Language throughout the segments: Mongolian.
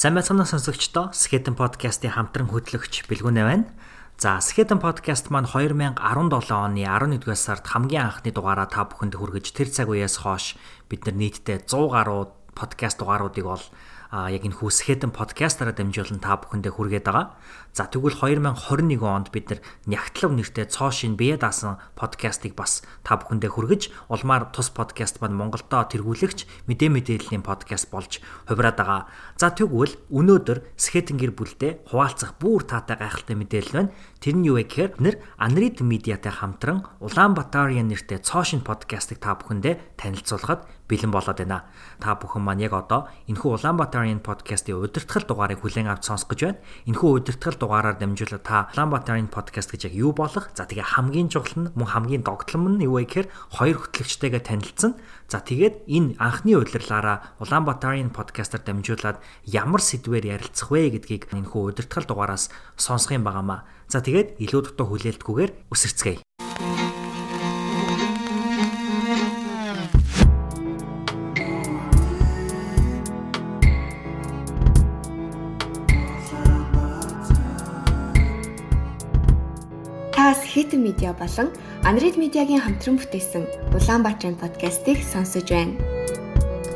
Сайн байцгаана сонсогчдоо Skeleton podcast-ийн хамтран хөтлөгч Бэлгүнэ байна. За Skeleton podcast маань 2017 оны 11-р сард хамгийн анхны дугаараа та бүхэнд хүргэж тэр цаг үеэс хойш бид нар нийтдээ 100 гаруй podcast дугааруудыг бол яг энэ хүүсхэдэн подкастаараа дамжуулан та бүхэндээ хүргээд байгаа. За тэгвэл 2021 онд бид нар нягтлав нэртэй цоо шин бие даасан подкастыг бас та бүхэндээ хүргэж улмаар тус подкаст маань Монголдо тэргүүлэгч мэдээ мэдээллийн подкаст болж хувираад байгаа. За тэгвэл өнөөдөр Скетэн гэр бүлдээ хуваалцах бүр таатай гайхалтай мэдээлэл байна. Тэр нь юу вэ гэхээр нэр Анрид медиатай хамтран Улаанбаатарын нэртэй цоо шин подкастыг та бүхэндээ танилцуулахад бэлэн болоод байна. Та бүхэн маань яг одоо энэхүү Улаанбаатарын подкастын удирдахал дугаарыг хүлээн авч сонсох гэж байна. Энэхүү удирдахал дугаараар дамжуулаад та Улаанбаатарын подкаст гэж яг юу болох? За тэгээ хамгийн чухал нь мөн хамгийн догтлом нь юу вэ гэхээр хоёр хөтлөгчтэйгээ танилцсан. За тэгээд энэ анхны удирлаараа Улаанбаатарын подкастаар дамжуулаад ямар сэдвээр ярилцах вэ гэдгийг энэхүү удирдахал дугаараас сонсох юм байнамаа. За тэгээд илүү дутуу хүлээлтгүйгээр үсэрцгээе. Хитэн медиа болон Анрид медиагийн хамтран бүтээсэн Улаанбаатарын подкастыг сонсож байна.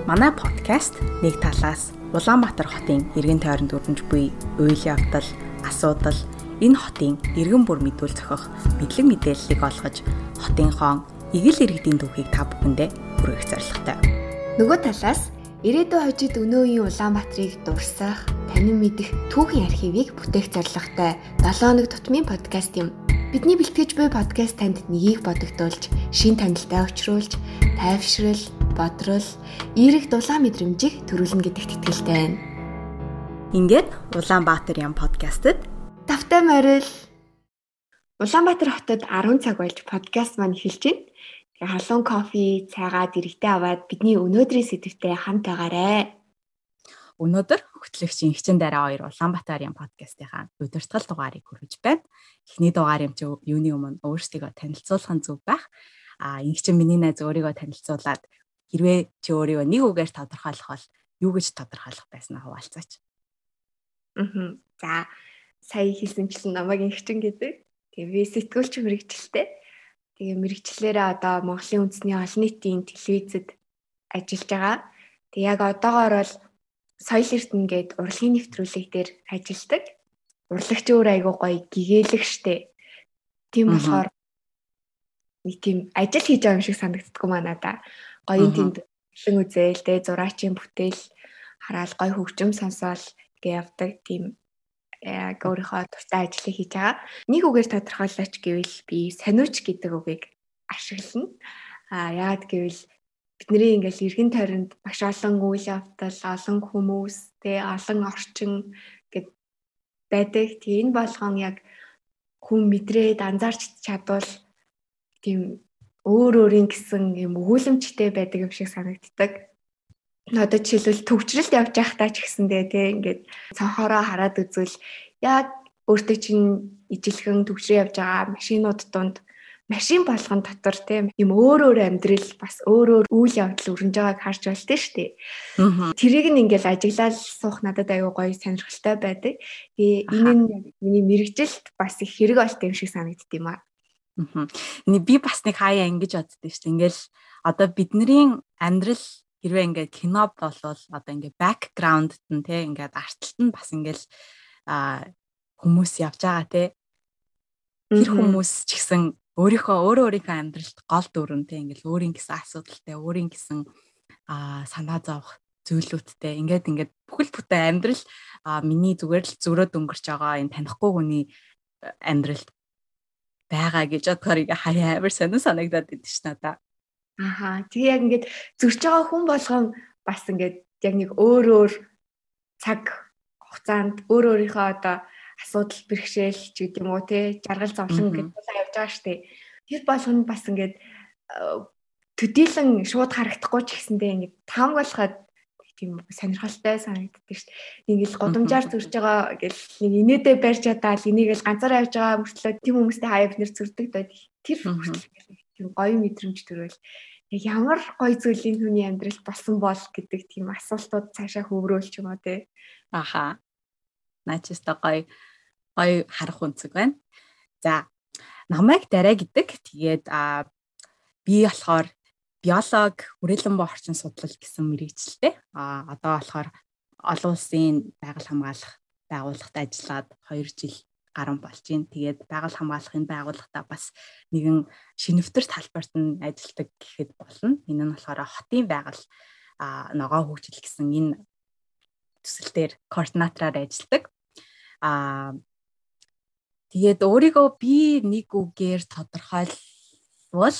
Манай подкаст нэг талаас Улаанбаатар хотын иргэн тойронд өрнөж буй үйл явдал, асуудал, энэ хотын иргэн бүр мэдүүл зохих мэдлэг мэдээллийг олгож хотынхон эгэл иргэдийн түүхийг та бүхэндээ хүргэх зорилготой. Нөгөө талаас ирээдүйн хожид өнөө үеийн Улаанбаатарыг дурсах, танин мэдэх түүхийн архивыг бүтээх зорилготой 7 хоног тутмын подкаст юм. Бидний бэлтгэж буй подкаст танд нэгийг бодогдуулж, шин танилтаа өчрүүлж, тайвшрал, бодрол, эерэг дулаан мэдрэмжийг төрүүлнэ гэдэгт итгэлтэй байна. Ингээд Улаанбаатар ям подкастт тавтай морил Улаанбаатар хотод 10 цаг болж подкаст маань эхэлж байна. Тэгээ халуун кофе, цайгаа дэрэгтэй аваад бидний өнөөдрийн сэдвтэ хамт байгаарэ. Өнөөдөр хөтлөгчийн хчин дараа хоёр Улаанбаатарын подкастынхаа удирдгал дугаарыг хүргэж байна. Эхний дугаар юм чи юуны өмнө өөрсдийгөө танилцуулах нь зөв байх. А ингэч миний найз өөрийгөө танилцуулаад хэрвээ чи өөрийгөө нэг үгээр тодорхойлох бол юу гэж тодорхойлох байснаа хуваалцаач. Аа. За сая хэлсэнчлэн намайг ингэчин гэдэг. Тэгээ сэтгүүлч мэрэгчлээ. Тэгээ мэрэгчлэрээ одоо Монголын үндэсний олон нийтийн телевизэд ажиллаж байгаа. Тэг яг одоогоор бол соёл эрдэнэ гээд урлагийн нэвтрүүлэг дээр ажилладаг. Урлагч өөр айгуу гоё гэгээлэг штэ. Тийм болохоор нэг тийм ажил хийж байгаа юм шиг санагддггүй маа надаа. Гоё тэнд хэн үзээл тэ зураачийн бүтээл хараал гоё хөгжим сонсоол гэ явдаг тийм яг өөрийнхөө дуртай ажлыг хийж байгаа. Нэг үгээр тодорхойлооч гэвэл би сониуч гэдэг үгийг ашиглана. А яад гэвэл бидний ингээл эргэн тойронд маш олон үйл явдал, олон хүмүүс, тэ олон орчин гэд байдаг. Тэгээ энэ болгон яг хүн мэдрээд анзаарч чадвал тийм өөр өөрийн гэсэн юм өгүүлэмжтэй байдаг юм шиг санагддаг. Одоо жишээлбэл төвчрэлд явж байхдаа ч гэсэндээ тий ингээд цонхороо хараад үзвэл яг өөртөө чинь ижилхэн төвчрээ явж байгаа машинууд донд машин болгон дотор тийм юм өөр өөр амьдрал бас өөр өөр үйл явдал өрнөж байгааг харж байлтай шүү дээ. Тэрийг нь ингээл ажиглал суух надад аюу гоё сонирхолтой байдаг. Тэгээ энэ нь миний мэрэгжилт бас их хэрэг болт юм шиг санагдд юм аа. Би бас нэг хаяа ингэж боддөө шүү дээ. Ингээл одоо бидний амьдрал хэрвээ ингээд кино болвол одоо ингээд бэкграунд нь те ингээд арталт нь бас ингээл хүмүүс явж байгаа те тэр хүмүүс ч гэсэн өөрийнхөө өөрөө өөрийнхөө амьдралд гол дүрмтэй ингээл өөрийн гэсэн асуудалтай өөрийн гэсэн аа санаа зовх зүйлүүдтэй ингээд ингээд бүхэл бүтэн амьдрал миний зүгээр л зөрөөд өнгөрч байгаа энэ танихгүй хүний э, амьдралд байгаа гэж бодохоор ингээ хаяа амар сонир санагдаад идэв ш надаа. Аха. Тэгээ яг ингээд зөрч байгаа хүн болгон бас ингээд яг нэг өөр өөр цаг хугацаанд өөр өөрийнхөө одоо асуудал бэрхшээл ч гэдэг юм уу те жаргал зовлон гэдэг тулаа явж байгаа штеп. Тэр болгоно бас ингээд э, төдийлөн шууд харагдахгүй ч гэсэндээ ингээд таамаглахад тийм сонирхолтой санагддаг шүү дээ. Ингээл годамжаар зурж байгаа гэл нэг инээдээ барьж чадаал энийг л ганцаараа явж байгаа мөртлөө тийм хүмүүстэй бид нэр зурдаг даа. Тэр тийм гоё мэдрэмж төрөл ямар гоё зүйлийн хүний амьдрал болсон бол гэдэг тийм асуултууд цаашаа хөврөөлч юм уу те. Аха. Начиста гоё гоё харах үнцэг байна. За намайг дараа гэдэг. Тэгээд а би болохоор биолог, хүрээлэн боо орчин судлал гэсэн мэрэгчлээ. А одоо болохоор олон улсын байгаль хамгаалах байгууллагад ажиллаад 2 жил гарan болж байна. Тэгээд байгаль хамгаалахын байгууллагата бас нэгэн шинэвтэр талбарт нь ажилладаг гэхэд болно. Энэ нь болохоор хотын байгаль а ногоо хөгжил гэсэн энэ төсөл дээр координатораар ажилладаг. А тэгээд өөрийгөө би нэг үгээр тодорхойлвол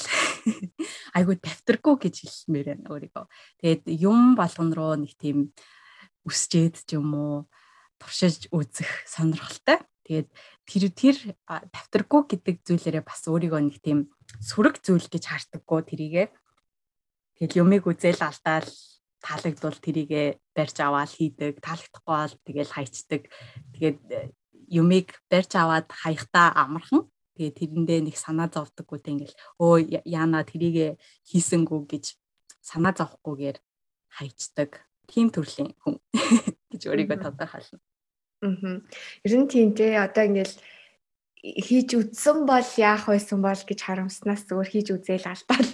айгуу тавтаргүй гэж хэлмээр байна өөрийгөө. Тэгээд юм болгон руу нэг тийм өсчээд ч юм уу туршиж үзэх сонирхолтой. Тэгээд тэр тэр тавтаргүй гэдэг зүйлээрээ бас өөрийгөө нэг тийм сүрэг зүйл гэж харддаггүй тэрийгээ. Тэгэл юмыг үзэл алдаал таалагдвал тэрийгэ барьж аваад хийдэг, таалагдахгүй бол тэгэл хайчдаг. Тэгээд э, юмыг барьж аваад хаяхтаа амархан. Тэгээд тэрэндээ нэг санаа зовдөггүй тэг ингээл өө яана тэрийгэ хийсэнгүү гэж санаа зовхгүйгээр хайчдаг. Тим төрлийн хүн гэж өөрийгөө тодорхойлно. Аа. Ер нь тийм те одоо ингээл хийж үтсэн бол яах байсан бол гэж харамснаас зүгээр хийж үзээл алдаал.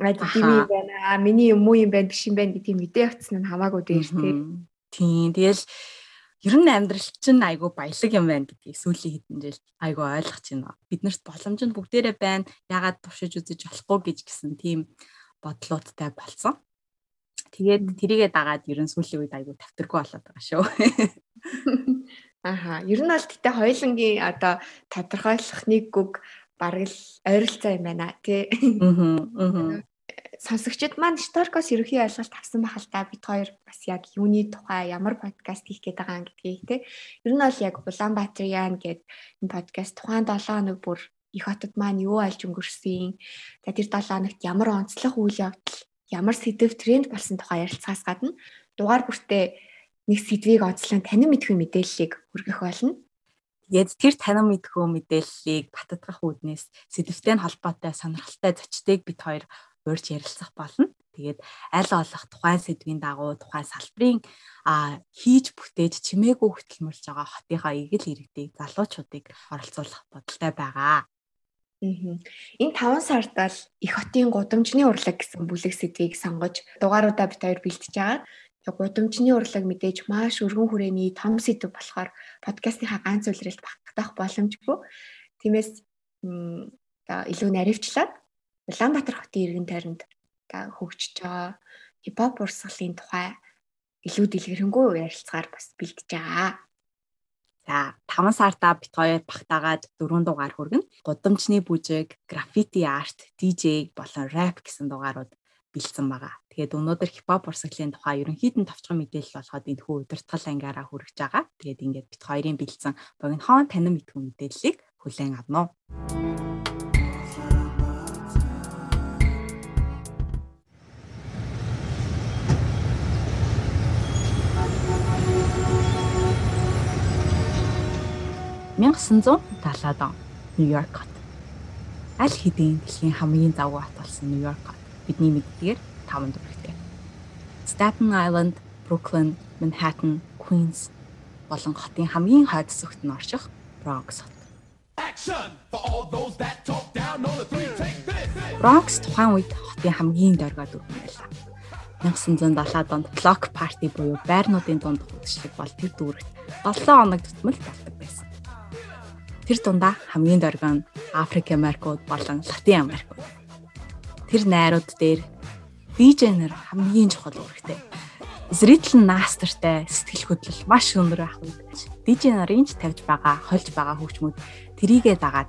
Аа тийм юм байна. Миний юм уу юм байна биш юм байна гэдэг мэдээ явцсан нь хамаагүй дээр те. Тийм. Тэгэл ер нь амьдрал чинь айгүй баялаг юм байна гэдгийг сүүлийн хэдэн жил айгүй ойлгож байна. Биднэрт боломж нь бүгдээрээ байна. Ягаад туршиж үзэж болохгүй гэж гисэн тийм бодлоодтай болсон. Тэгээд тэрийгэ дагаад ер нь сүүлийн үед айгүй тавтаргүй болоод байгаа шүү. Аха. Ер нь бол гэтээ хоёлынгийн одоо тодорхойлох нэг үг бараг л ойролцоо юм байна тий. Аа. Сонсогчид маань Storkos ерөхийн ойлголт авсан та бид хоёр бас яг юуны тухай ямар подкаст хийх гээд байгаа юм гэдгийг тий. Ер нь бол яг Улаанбаатарын гээд энэ подкаст тухайн 7 хоног бүр их хотод маань юу альж өнгөрсөн. За тэр 7 хоногт ямар онцлог үйл явдал ямар сэдв тренд болсон тухай ярилцахаас гадна дугаар бүртээ нэг сэдвийг онцлон танин мэдхүй мэдээллийг хүргэх болно. Тэгээд тэр танин мэдхүү мэдээллийг баттгах үүднээс сэдвтэй холбоотой сонирхолтой зочдыг бид хоёр уурж ярилцах болно. Тэгээд аль болох тухайн сэдвийн дагуу тухайн салбарын а хийж бүтээж чимээгүй хөтөлмөрлж байгаа хотынхаа эгэл иргэдийг залуучуудыг оролцуулах бодолтой байгаа. Энэ 5 сард бол их хотын гудамжны урлаг гэсэн бүлэг сэдвийг сонгож дугааруудаа бид хоёр бэлтэж байгаа. Гудамжны урлаг мэдээж маш өргөн хүрээний том сэдв болохоор подкастынхаа ганц үлрэлт багтах боломжгүй. Тиймээс илүү наривчлаад Улаанбаатар хотын иргэн тойронд хөгжиж байгаа хипхоп урсгалын тухай илүү дэлгэрэнгүй ярилцгаар бас бэлтэж байгаа. За 5 сартаа бит хоёр багтаагаад 4 дугаар хүргэнэ. Гудамжны бүжиг, граффити арт, DJ болон рэп гэсэн дугаарууд бэлдсэн байгаа. Тэгээд өнөөдөр хипхоп урсгалын тухай ерөнхийдэн товчхон мэдээлэл болгоод энэ хүү удирдгал ангиараа хүргэж байгаа. Тэгээд ингээд бит хоёрын бэлдсэн богинохон танин мэдхүү мэдээллийг хүлээн авна уу. (1970 он) Нью-Йорк хот. Аль хэдийн дэлхийн хамгийн завгүй хот болсон Нью-Йорк хот бидний мэддгээр 5 дүрэгтэй. Staten Island, Brooklyn, Manhattan, Queens болон хотын хамгийн хойд зүгт нь орших Bronx хот. Bronx тухайн үед хотын хамгийн доргой дүрм байлаа. 1970-ад онд Block Party буюу байрнуудын дунд хөгжлөг бол тэр дүүрэгт 7 хоног тутмал байсан. Тэр дундаа хамгийн дөргөн Африк Америкууд болон Латин Америкууд. Тэр найрууд дээр DJ-нэр хамгийн чухал үүрэгтэй. Зритель наастартай сэтгэл хөдлөл маш өндөр ах үед нарын ч тавьж байгаа, хольж байгаа хөгжмүүд трийгээ дагаад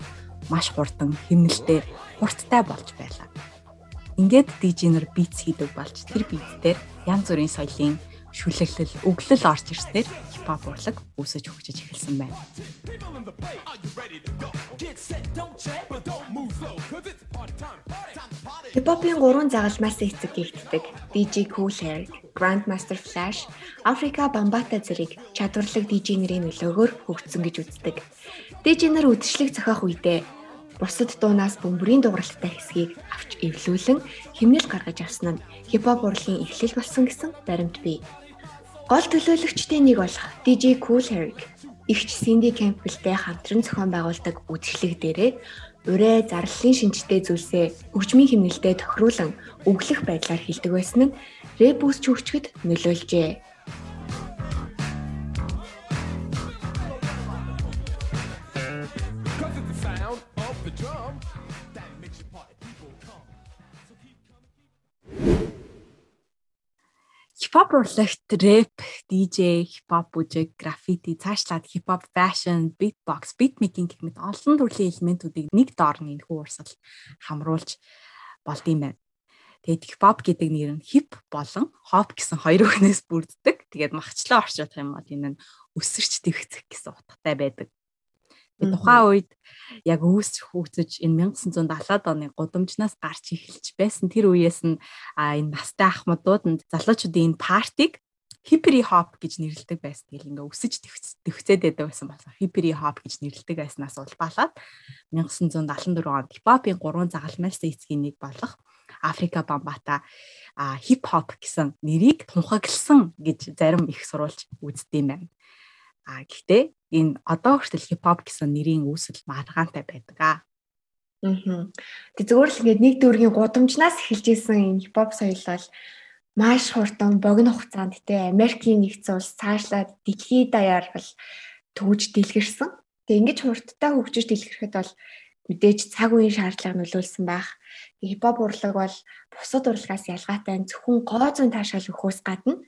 маш хурдан хэмнэлтэй хурдтай болж байлаа. Ингээд нар битс хийдэг болж тэр бит дээр янз бүрийн соёлын шүлэглэл, өглөл орж ирснээр хипхоп урлаг үүсэж хөгжиж эхэлсэн байна. Хипхопын гурван загалмаас эцэг гихтдэг DJ Cool Herc, Grandmaster Flash, Africa Bambata зэрэг чадварлаг DJ нарын нөлөөгөөр хөгжсөн гэж үздэг. DJ нар үдшилэг зохиох үедээ бусад дуунаас бөмбөрийн дууралтай хэсгийг авч эвлүүлэн химнэл гаргаж авсан нь хипхоп урлагийн эхлэл болсон гэсэн баримт бий. Гол төлөөлөгчдийн нэг болох DJ Cool Herc игч Cindy Campbell-тэй хамтран зохион байгуулдаг үзэсгэлэг дээрээ урэ зарлалын шинжтэй зүйлсээ өвчмийн химнэлтэд тохируулан өглөх байдлаар хилдэг байсан нь рэп үсч хөгчгөд нөлөөлжээ. Хипхоп урлагт рэп, DJ, хипхоп бүжиг, граффити, цаашлаад хипхоп fashion, beatbox, beatmaking гэх мэт олон төрлийн элементүүдийг нэг доор нь энэхүү урсгал хамруулж болд юм байна. Тэгээд хипхоп гэдэг нэр нь хип болон хоп гэсэн хоёр үгнээс бүрддэг. Тэгээд махчлаа орчуулах юм бол энэ нь өсөрч дэвхцэх гэсэн утгатай байдаг. Тухайн үед яг үүсч хөгжиж энэ 1970-аад оны гудамжнаас гарч эхэлж байсан тэр үеэс нь энэ настай ахмадууд залуучуудын энэ партиг хипери хоп гэж нэрлэдэг байсан. Тэгэл ингээ өсөж төвцээд байдаг байсан болсон. Хипери хоп гэж нэрлэдэг байснаас улбалаад 1974 онд хипхопын гурван загалмайлсан эцгийн нэг болох Африка Бамбата хип хоп гэсэн нэрийг тунхагласан гэж зарим их сурвалж үздэм байна. А гэхдээ энэ одоо хүртэл хипхоп гэсэн нэрийн үүсэл маргаантай байдаг аа. Аа. Тэг зүгээр л ингээд нэг дүүргийн гудамжнаас эхэлж исэн энэ хипхоп соёл бол маш хурдан богино хугацаанд те Америкийн нэгдсэн улс цаашлаад дэлхийд даяар бол төвж дэлгэрсэн. Тэг ингэж хурдтай хөгжиж дэлгэрхэд бол мэдээж цаг үеийн шаардлага нөлөөлсөн байх. Хипхоп урлаг бол бусад урлагаас ялгаатай зөвхөн гоо зүйн таашаал өгөхөөс гадна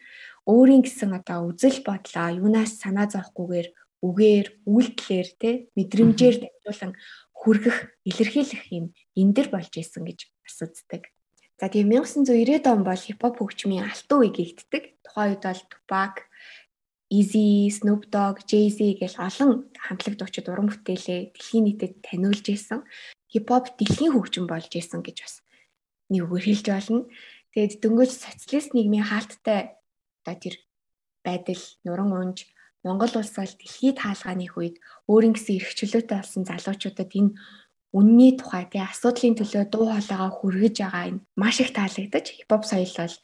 өөрийн гэсэн одоо үзэл бодлоо юунаас санаа зовхгүйгээр үгээр үйлдэлээр те мэдрэмжээр дамжуулан хүргэх илэрхийлэх юм эндэр болж исэн гэж үздэг. За тийм 1990-ад он бол хипхоп хөгжмийн алтан үе гэгддэг. Тухайн үед бол Tupac, Easy, Snoop Dogg, Jay-Z гэл олон хамтлаг дуучид уран бүтээлээ дэлхийн нийтэд таниулж исэн. Хипхоп дэлхийн хөгжим болж исэн гэж бас нэг үгээр хэлж болно. Тэгээд дөнгөж социалист нийгмийн хаалттай одоо тэр байдал нуран унж Монгол улс бол дэлхийд хаалганых үед өөрийн гэсэн эрх чөлөөтэй болсон залуучуудад энэ үнний тухай тий асуудлын төлөө дуу хоолойгоо хүргэж байгаа энэ маш их таалагдаж хипхоп соёл бол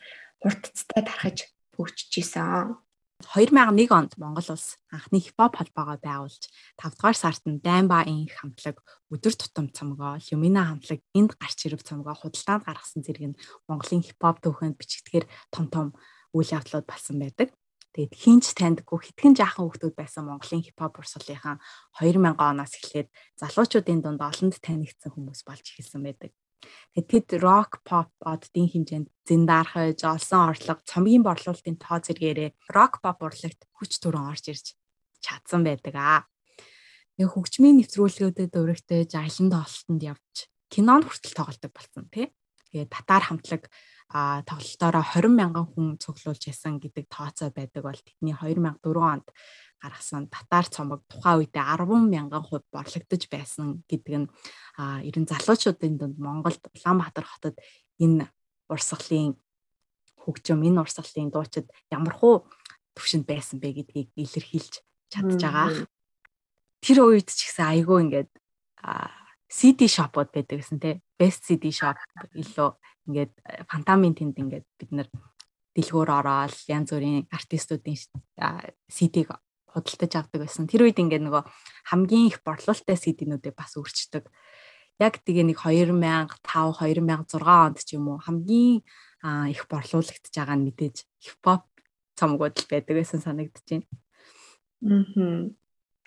хурдцтай тархаж хөгжиж исэн. 2001 онд Монгол улс анхны хипхоп холбоогоо байгуулж 5 дугаар сард нь Дайнба инх хамтлаг өдөр тутам цомгоо, Люмина хамтлаг энд гарч ирв цомгоо худалдаанд гаргасан зэрэг нь Монголын хипхоп түүхэнд бичигдэхээр том том үйл явдлууд болсон байдаг. Тэгээд хинч таньдаггүй хитгэн жаахан хүмүүс байсан Монголын хипхоп урсгалынхаа 2000 оноос эхлээд залуучуудын дунд олонд танигдсан хүмүүс болж эхэлсэн байдаг. Тэгээд тэд рок, pop оддын хэмжээнд зэндархаж, олсон орлого, цомгийн борлуулалтын тоо зэрэгээрээ рок, pop урлагт хүч төрөн орж ирж чадсан байдаг аа. Нэг хөгжмийн нэвтрүүлгүүдэд өргөтөж, аялан тоглолтод явж, кинонд хүртэл тоглолдог болсон тий. Тэгээд татар хамтлаг а тоглолтоороо 20 мянган хүн цуглуулж ясан гэдэг тооцоо байдаг бол тэдний 2004 онд гаргасан татар цомог тухайн үедээ 10 мянган хувь борлогдож байсан гэдэг нь а ерэн залуучуудын дунд Монголд Улаанбаатар хотод энэ урсгалын хөгжим энэ урсгалын дуучид ямархуу төвшөнд байсан бэ гэдгийг илэрхийлж чадж байгаа. Тэр үед ч гэсэн айгүй ингээд CD shop-ууд байдаг гэсэн тий. Best CD shop илүү ингээд фантамын тэнд ингээд бид нар дэлгүүр ороод янз бүрийн артистуудын CD-г худалдаж авдаг байсан. Тэр үед ингээд нөгөө хамгийн их борлуулалттай CD-нүүдийг бас өрчдөг. Яг тэгээ нэг 2005 2006 онд ч юм уу хамгийн их борлуулагдж байгаа нь мэдээж хипхоп цомгууд л байдаг байсан санагдаж байна. Аа.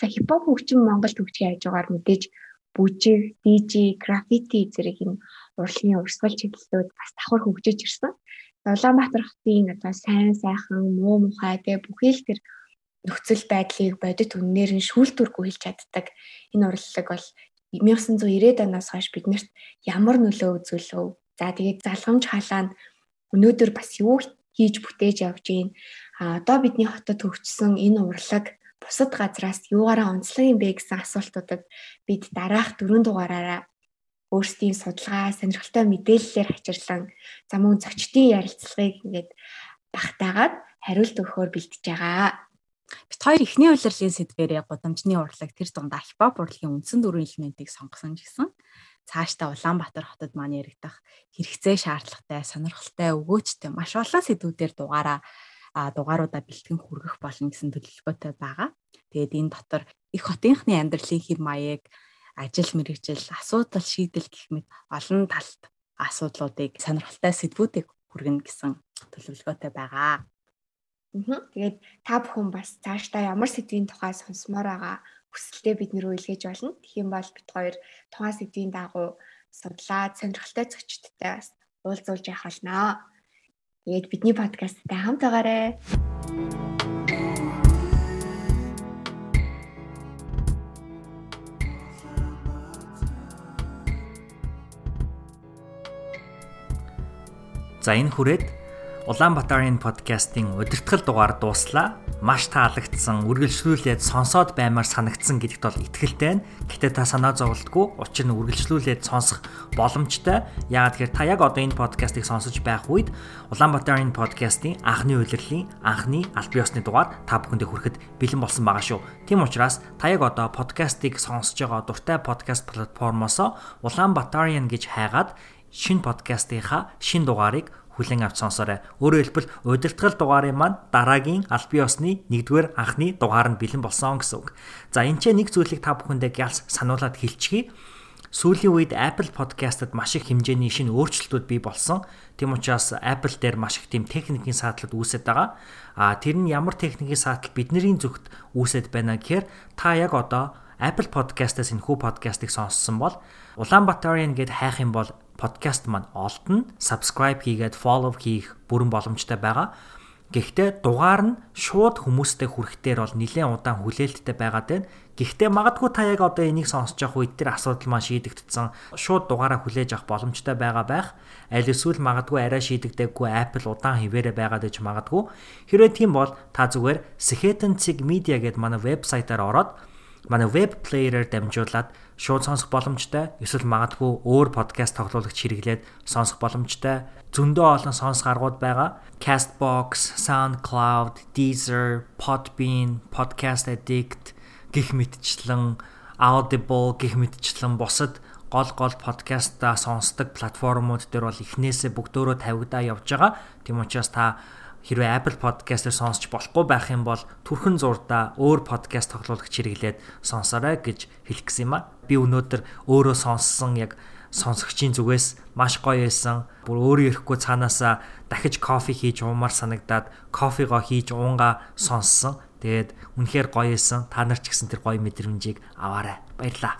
За хипхоп хөгжим Монголд хөгжих хажуугаар мэдээж бүжиг, DJ, граффити зэрэг энэ урлагийн урсгал чиглэлүүд бас давхар хөгжиж ирсэн. Улаанбаатар хотын одоо сайн сайхан муу мухай тэгээ бүхий л тэр нөхцөл байдлыг бодит үннээр нь шүүлтүргүй хэлж чаддаг. Энэ урлаг бол 1990-ад оноос хойш биднэрт ямар нөлөө үзүүлв. За тэгээд залгамж халаа нь өнөөдөр бас юу хийж бүтээж явж гин. А одоо бидний хотод хөгжсөн энэ урлаг бусад газраас юугаараа онцлог юм бэ гэсэн асуултуудад бид дараах дөрөв дугаараараа өөрсдийн судалгаа, сонирхолтой мэдээллээр хачирлан за мөн зочдын ярилцлагыг ингээд багтаагаад хариулт өгөхөөр бэлтэж байгаа. Бид хоёр ихний улирлын сэдвэрээ гудамжны урлаг тэр дундаа хипхоп урлагийн үндсэн дөрвөн элементийг сонгосон гэсэн цаашдаа Улаанбаатар хотод маань яригдах хэрэгцээ шаардлагатай, сонирхолтой, өгөөчтэй маш олон сэдвүүдээр дугаараа дугааруудаа бэлтгэн хүргэх болно гэсэн төлөвлөгөөтэй байгаа. Тэгээд энэ дотор их хотынхны амьдралын хэм маяг, ажил мэргэжил, асуудал шийдэл гэх мэт олон талт асуудлуудыг сонирхолтой сэдвүүдийг хүргэнэ гэсэн төлөвлөгөөтэй байгаа. Тэгээд та бүхэн бас цаашдаа ямар сэдвийн тухай сонсомоор байгаа хүсэлтээ бид нэр үлгээж болно. Юм бол бид хоёр тухайн сэдвийн дагуу судлаад сонирхолтой зочдтой уулзуулж явах болно. Тэгээд бидний подкасттай хамт байгаарай. За энэ хүрээд Улаанбаатарын подкастын удирдгал дугаар дууслаа. Маш таалагдсан, үргэлжлүүлээд сонсоод баймаар санагдсан гэдэгт бол итгэлтэй байна. Гэтэ та санаа зовлтгүй. Учир нь үргэлжлүүлээд сонсох боломжтой. Яагаад тэгэхээр та яг одоо энэ подкастыг сонсож байх үед Улаанбаатарын подкастын анхны удирдлын анхны аль биесны дугаар та бүхэндээ хүрэхэд бэлэн болсон байгаа шүү. Тийм учраас та яг одоо подкастыг сонсож байгаа дуртай подкаст платформоос Улаанбаатарын гэж хайгаад шинэ подкастынхаа шинэ дугаарыг хүлэн авч сонсоорой. Өөрөөр хэлбэл удирдгал дугаарын маань дараагийн аль бие усны 1-р анхны дугаар нь бэлэн болсон гэсэн үг. За энэ ч нэг зүйлийг та бүхэндээ гялс сануулад хэлчихье. Сүүлийн үед Apple Podcast-д маш их хэмжээний шинэ өөрчлөлтүүд бий болсон. Тийм учраас Apple дээр маш их тийм техникийн саадлууд үүсэт байгаа. А тэр нь ямар техникийн саадлал бидний зүгт үүсэт байна гэхээр та яг одоо Apple Podcast-аас энэ хүү подкастыг сонссон бол Улаанбаатарын гэд хайх юм бол подкаст маань олдно. Subscribe хийгээд follow хийх бүрэн боломжтой байгаа. Гэхдээ дугаар нь шууд хүмүүстэй хүрэхтэр бол нэлээд удаан хүлээлттэй байгаад байна. Гэхдээ магадгүй та яг одоо энийг сонсож явах үед тэр асуудал маань шийдэгдсэн. Шууд дугаараа хүлээж авах боломжтой байгаа байх. Аль эсвэл магадгүй арай шийдэгдээгүй Apple удаан хിവэрэ байгаад иж магадгүй. Хэрвээ тийм бол та зүгээр Skeleton Sig Media гэдэг манай вебсайтаар ороод манай веб плеерээр дамжуулаад шууд сонсох боломжтой. Эсвэл магадгүй өөр подкаст тоглуулагч хэрэглээд сонсох боломжтой. Зөндөө олон сонсох аргууд байгаа. Castbox, SoundCloud, Deezer, Podbean, Podcast Addict гих мэтчлэн Audible гих мэтчлэн бусад гол гол подкастаа сонсдог платформуд дээр бол эхнээсээ бүгдөө тавигдаа явж байгаа. Тийм учраас та хэрвээ Apple Podcast-ээр сонсч болохгүй байх юм бол түрхэн зурдаа өөр подкаст тоглуулагч хэрэглээд сонсоорой гэж хэлэх гэсэн юм а. Би өнөөдөр өөрөө сонссон яг сонсогчийн зүгээс маш гоё байсан. Бүр өөрөө ирэхгүй цаанаасаа дахиж кофе хийж уумаар санагдаад кофего хийж уунгаа сонссон. Тэгээд үнэхээр гоё байсан. Та нар ч гэсэн тэр гоё мэдрэмжийг аваарай. Баярлалаа.